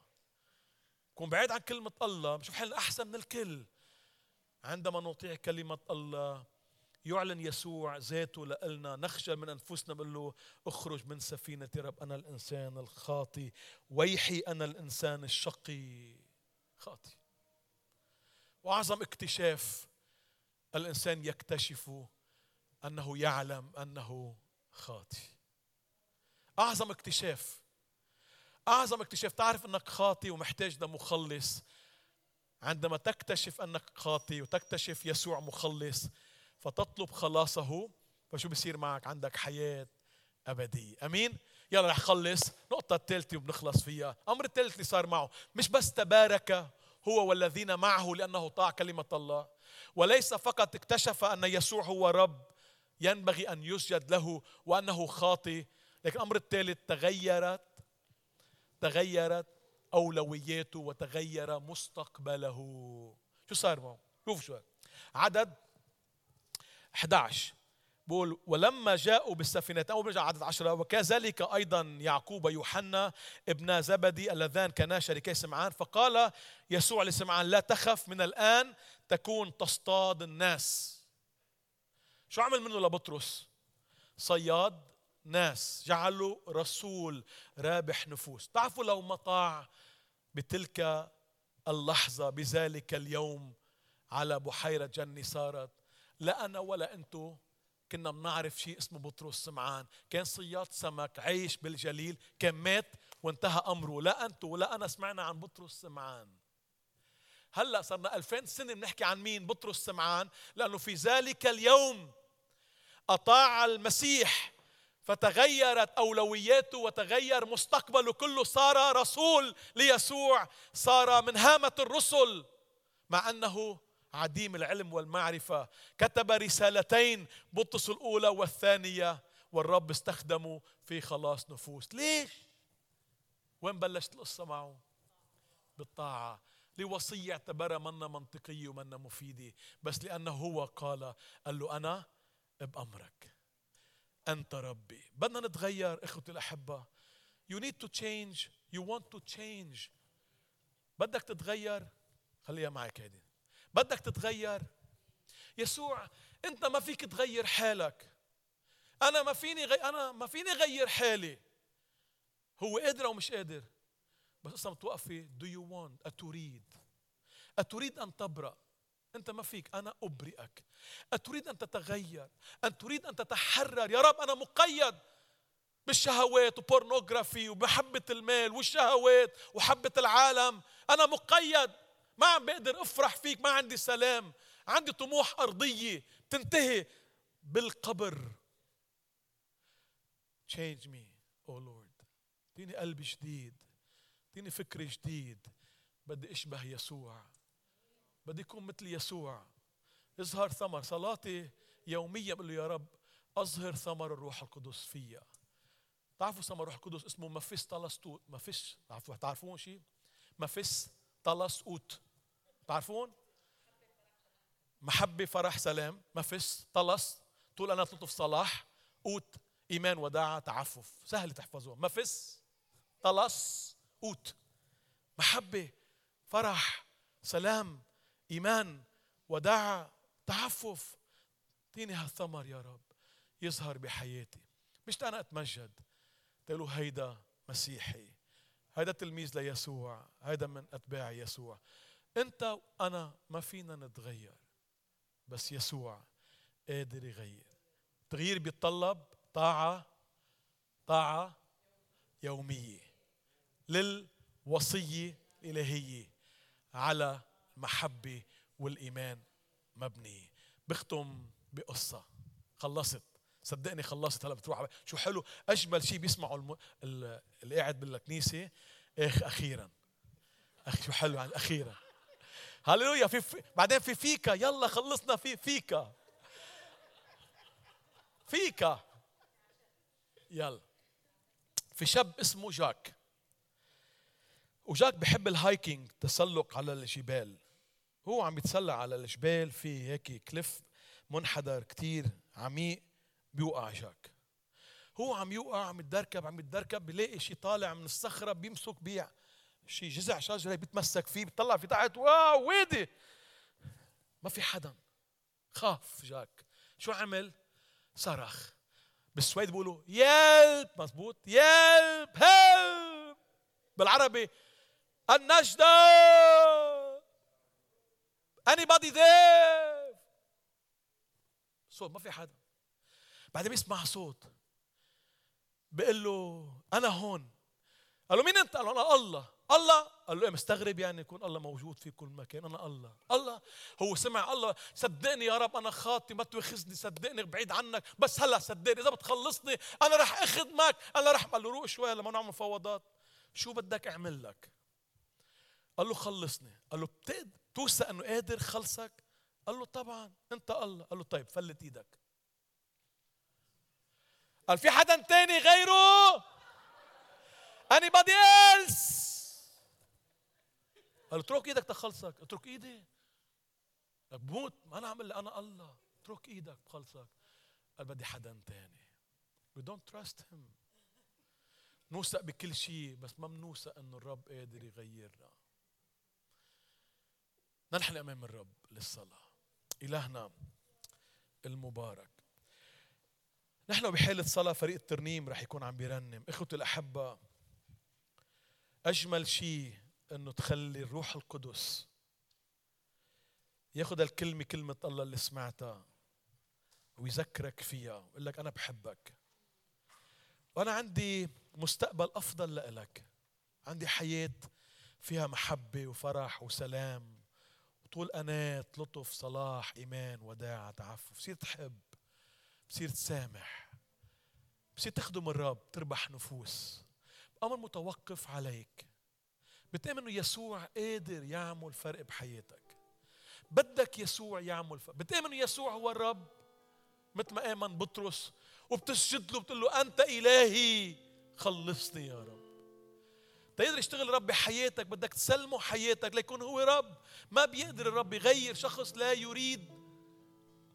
نكون بعيد عن كلمة الله بنشوف حالنا أحسن من الكل. عندما نطيع كلمة الله يعلن يسوع ذاته لنا نخجل من أنفسنا بقول له اخرج من سفينة رب أنا الإنسان الخاطي ويحي أنا الإنسان الشقي. خاطي. وأعظم اكتشاف الإنسان يكتشف أنه يعلم أنه خاطي. أعظم اكتشاف أعظم اكتشاف. تعرف أنك خاطي ومحتاج لمخلص عندما تكتشف أنك خاطي وتكتشف يسوع مخلص فتطلب خلاصه. فشو بصير معك؟ عندك حياة أبدية. أمين؟ يلا رح خلص. نقطة الثالثة وبنخلص فيها. أمر الثالث اللي صار معه. مش بس تبارك هو والذين معه لأنه طاع كلمة الله وليس فقط اكتشف أن يسوع هو رب ينبغي أن يسجد له وأنه خاطي لكن الأمر الثالث تغيرت تغيرت أولوياته وتغير مستقبله. شو صار معه؟ شوف شو عدد 11 بقول ولما جاءوا بالسفينة أول برجع عدد عشرة. وكذلك أيضا يعقوب ويوحنا ابن زبدي اللذان كانا شريكي سمعان. فقال يسوع لسمعان لا تخف من الآن تكون تصطاد الناس. شو عمل منه لبطرس؟ صياد ناس. جعله رسول رابح نفوس. تعرفوا لو ما طاع بتلك اللحظة بذلك اليوم على بحيرة جني صارت لا أنا ولا أنتو كنا بنعرف شيء اسمه بطرس سمعان. كان صياد سمك عايش بالجليل كان مات وانتهى أمره. لا أنتو ولا أنا سمعنا عن بطرس سمعان. هلأ صرنا 2000 سنة بنحكي عن مين؟ بطرس سمعان. لأنه في ذلك اليوم أطاع المسيح فتغيرت أولوياته وتغير مستقبله كله. صار رسول ليسوع صار من هامة الرسل مع أنه عديم العلم والمعرفة. كتب رسالتين بطرس الأولى والثانية والرب استخدمه في خلاص نفوس. ليش؟ وين بلشت القصة معه؟ بالطاعة. لوصية اعتبرها منا منطقية ومنا مفيدة. بس لأنه هو قال قال له أنا بأمرك. أنت ربي. بدنا نتغير إخوتي الأحبة. You need to change. You want to change. بدك تتغير؟ خليها معك هيدي. بدك تتغير. يسوع انت ما فيك تغير حالك. أنا ما فيني غي... أنا ما فيني غير حالي. هو قادر أو مش قادر؟ بس أصلا توقفي. Do you want أتريد أتريد أن تبرأ. أنت ما فيك. أنا أبرئك. أتريد أن تتغير. أن تريد أن تتحرر. يا رب أنا مقيد بالشهوات وبورنوغرافي ومحبة المال والشهوات وحبة العالم. أنا مقيد. ما عم بقدر أفرح فيك ما عندي سلام. عندي طموح أرضية تنتهي بالقبر. Change me oh Lord. اديني قلب جديد اديني فكر جديد بدي أشبه يسوع. بدي اكون مثل يسوع. اظهر ثمر. صلاتي يوميا بقول له يا رب اظهر ثمر الروح القدس فيا. تعرفوا ثمر الروح القدس اسمه مفيس طلستوت مفيش تعرفوا تعرفون شيء؟ مفيس طلسوت تعرفون؟ محبة فرح سلام مفيس طلس تقول أنا تلطف صلاح أوت إيمان وداعة تعفف. سهل تحفظوها. مفس طلس أوت محبة فرح سلام إيمان وداعة تعفف. اعطيني هالثمر يا رب. يظهر بحياتي. مش أنا أتمجد. تقولوا هيدا مسيحي. هيدا تلميذ ليسوع. هيدا من أتباع يسوع. أنت وأنا ما فينا نتغير بس يسوع قادر يغير. التغيير بيتطلب طاعة طاعة يومية للوصية الإلهية على المحبة والإيمان مبنية بختم بقصة خلصت. صدقني خلصت. هلا بتروح شو حلو؟ أجمل شيء بيسمعوا الم... اللي قاعد بالكنيسة إخ أخيرا. أخ شو حلو يعني أخيرا. هللويا في, في بعدين في فيكا. يلا خلصنا في فيكا. فيكا. يلا. في شاب اسمه جاك. وجاك بحب ال hiking تسلق على الجبال. هو عم يتسلق على الجبال في هيك cliff منحدر كتير عميق بيوقع جاك. هو عم يوقع عم يتدركب عم يتدركب بيلاقي شيء طالع من الصخرة بيمسك بي. شيء جذع شجرة بيتمسك فيه بيطلع في تحت واو ويدي. ما في حدا. خاف جاك. شو عمل؟ صرخ. بالسويد بيقولوا hjälp. مزبوط hjälp. hjälp بالعربي النجدة. Anybody there? صوت ما في حدا. بعدين بيسمع صوت. بيقول له أنا هون. قال له مين أنت؟ قال له أنا الله. الله. قال له إيه مستغرب يعني يكون الله موجود في كل مكان. أنا الله. الله. هو سمع الله. صدقني يا رب أنا خاطي ما تواخذني صدقني بعيد عنك. بس هلا صدقني إذا بتخلصني أنا رح اخدمك أنا رح قال له روق شوي لما نعمل مفاوضات. شو بدك أعمل لك؟ قال له خلصني. قال له توثق إنه قادر خلصك؟ قال له طبعا. أنت الله. قال له طيب فلت إيدك. قال في حدا تاني غيره؟ Anybody else? قال اترك إيدك تخلصك. اترك ايدي؟ بدك بموت ما أنا عامل أنا الله. اترك إيدك بخلصك قال بدي حدا تاني. We don't trust him. نوثق بكل شيء بس ما بنوثق إنه الرب قادر يغيرنا. ننحن أمام الرب للصلاة. إلهنا المبارك. نحن بحالة صلاة فريق الترنيم رح يكون عم بيرنم. إخوتي الأحبة أجمل شيء أنه تخلي الروح القدس ياخذ الكلمة كلمة الله اللي سمعتها ويذكرك فيها ويقول لك أنا بحبك. وأنا عندي مستقبل أفضل لإلك. عندي حياة فيها محبة وفرح وسلام وطول أنات لطف صلاح إيمان وداعة تعفف. بصير تحب بصير تسامح بصير تخدم الرب تربح نفوس. أمر متوقف عليك. بتؤمن إنه يسوع قادر يعمل فرق بحياتك. بدك يسوع يعمل فرق. بتؤمن إنه يسوع هو الرب. مثل ما آمن بطرس وبتسجد له بتقول له أنت إلهي. خلصني يا رب. تقدر يشتغل رب بحياتك. بدك تسلمه حياتك ليكون هو رب. ما بيقدر الرب يغير شخص لا يريد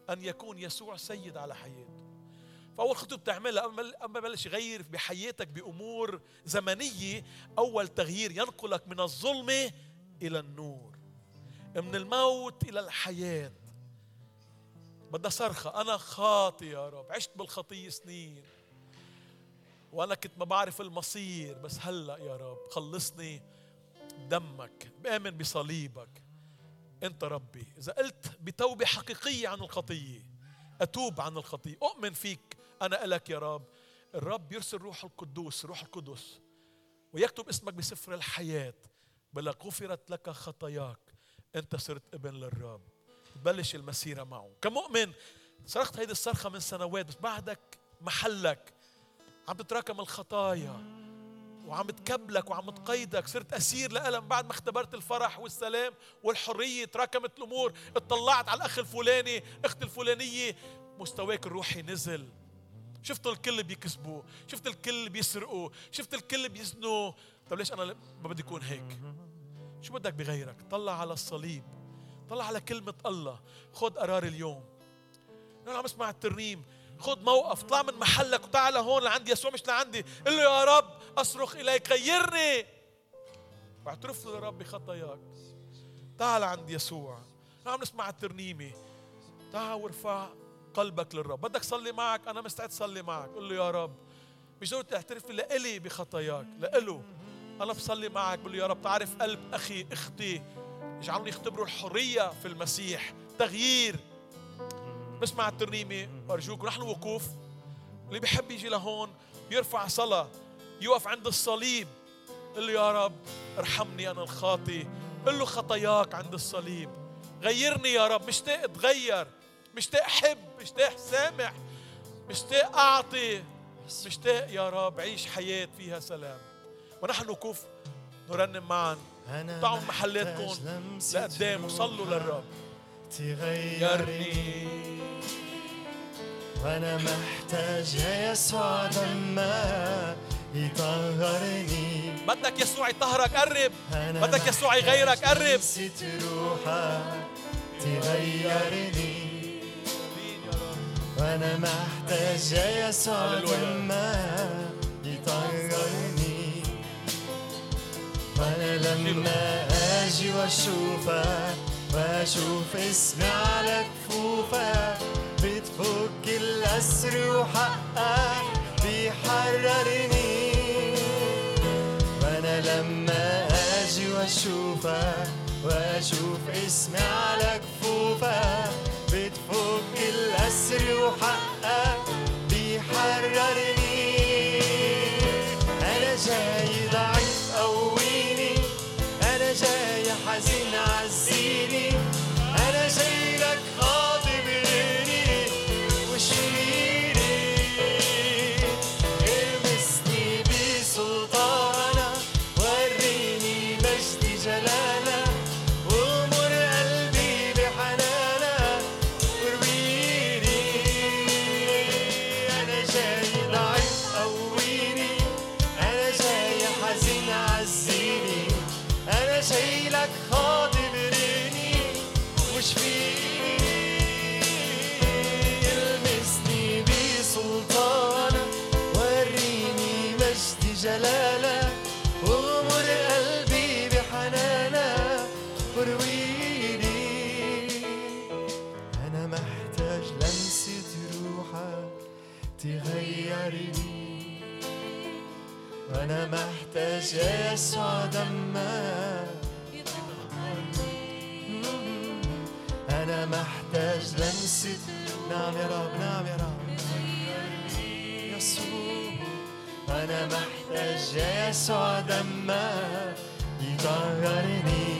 أن يكون يسوع سيد على حياته. فاول خطوة بتعملها. أما بلش يغير بحياتك بأمور زمنية أول تغيير ينقلك من الظلمة إلى النور من الموت إلى الحياة. بدها صرخة. أنا خاطي يا رب. عشت بالخطية سنين وأنا كنت ما بعرف المصير. بس هلأ يا رب خلصني دمك. بآمن بصليبك. أنت ربي. إذا قلت بتوبة حقيقية عن الخطية أتوب عن الخطية. أؤمن فيك. أنا إلك يا رب. الرب يرسل روح القدوس روح القدس ويكتب اسمك بسفر الحياة. بلا غفرت لك خطاياك. أنت صرت ابن للرب. تبلش المسيرة معه. كمؤمن صرخت هيدي الصرخة من سنوات بس بعدك محلك. عم تتراكم الخطايا وعم تكبلك وعم تقيدك. صرت أسير لألم بعد ما اختبرت الفرح والسلام والحرية. تراكمت الأمور. اطلعت على الأخ الفلاني اخت الفلانية. مستواك الروحي نزل. شفت الكل بيكسبوا شفت الكل بيسرقوا شفت الكل بيزنوا طب ليش أنا ما بدي اكون هيك؟ شو بدك بغيرك؟ طلع على الصليب طلع على كلمة الله. خد قرار اليوم. أنا عم اسمع الترنيم. خد موقف طلع من محلك وتعال هون لعندي يسوع مش لعندي. قل له يا رب أصرخ إليك غيرني. واعترف له يا رب بخطاياك تعال عند يسوع. عم نسمع الترنيمة. تعال وارفع قلبك للرب. بدك صلي معك؟ أنا مستعد صلي معك. قل له يا رب. مش ضروري تعترف لإلي بخطاياك لإله. أنا بصلي معك. بقول له يا رب تعرف قلب أخي أختي. اجعلهم يختبروا الحرية في المسيح. تغيير. بسمع الترنيمة أرجوك نحن وقوف. اللي بيحب يجي لهون يرفع صلاة يوقف عند الصليب. قل له يا رب ارحمني أنا الخاطي قل له خطاياك عند الصليب. غيرني يا رب. مشتاق اتغير مشتاق احب مشتاق سامح مشتاق اعطي مشتاق يا رب عيش حياة فيها سلام. ونحن وقوف نرنم معا. ضعوا محلاتكم لقدام. وصلوا للرب. تغيرني. وأنا محتاج يا يسوع لما يطهرني. بدك يسوع يطهرك قرب. بدك يسوع يغيرك قرب. روحك تغيرني. وأنا محتاج يا يسوع لما يطهرني وأنا لما أجي واشوفك واشوف اسمي على كفوفك بتفك الأسر وحقك بيحررني. وأنا لما أجي واشوفك واشوف اسمي على كفوفك الأسر وحقك بيحررني جاي حزين عزيني أنا جاي لك أنا محتاج يسوع دمك أنا محتاج لمسة نعم يا رب نعم يا رب. يسوع. أنا محتاج يسوع دمك يطهرني.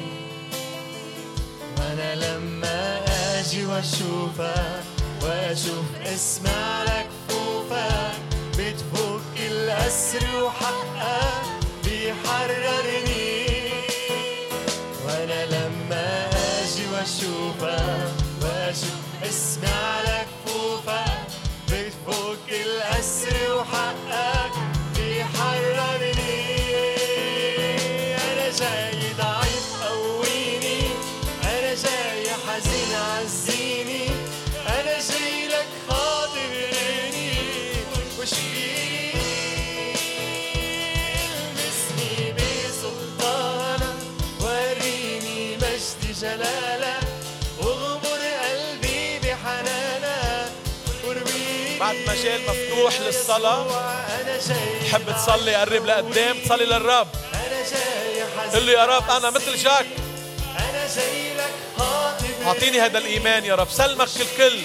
وأنا لما أجي وأشوفك وأشوف اسمي على كفوفك بتفك الأسر وحقك بيحررني. وأنا لما أجي وأشوفك وأشوف اسمي على كفوفك بتفك الأسر وحقك مجال مفتوح للصلاة. أنا تحب تصلي قرب لقدام؟ تصلي للرب. أنا قل له يا رب أنا مثل جاك. أنا أعطيني هذا الإيمان يا رب. سلمك الكل.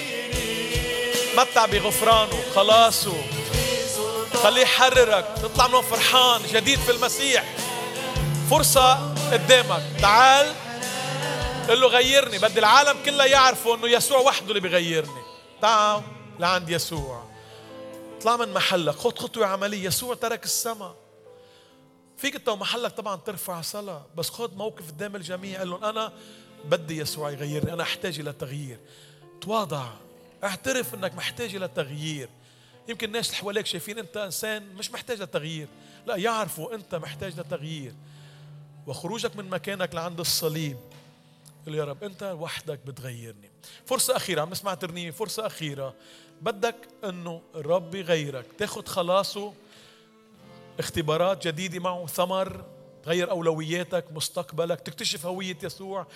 متع بغفرانه. خلاصه. خليه يحررك. تطلع منه فرحان جديد في المسيح. فرصة قدامك. تعال. قل له غيرني. بدي العالم كله يعرفوا إنه يسوع وحده اللي بيغيرني. تعال. لعند يسوع. اطلع من محلك. خد خطوة عملية. يسوع ترك السماء. فيك انت ومحلك طبعا ترفع صلاة. بس خد موقف قدام الجميع. قال لهم أنا بدي يسوع يغيرني. أنا أحتاج إلى تغيير. تواضع. اعترف إنك محتاج إلى تغيير. يمكن الناس اللي حواليك شايفين إنت إنسان مش محتاج لتغيير. لا يعرفوا إنت محتاج لتغيير. وخروجك من مكانك لعند الصليب. قل يا رب أنت وحدك بتغيرني. فرصة أخيرة عم نسمع ترنيمة فرصة أخيرة. بدك إنه الرب يغيرك تاخد خلاصه اختبارات جديدة معه ثمر تغير أولوياتك مستقبلك تكتشف هوية يسوع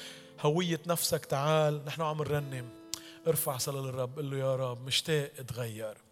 هوية نفسك. تعال نحن عم نرنم. ارفع صلاة للرب قل له يا رب مشتاق اتغير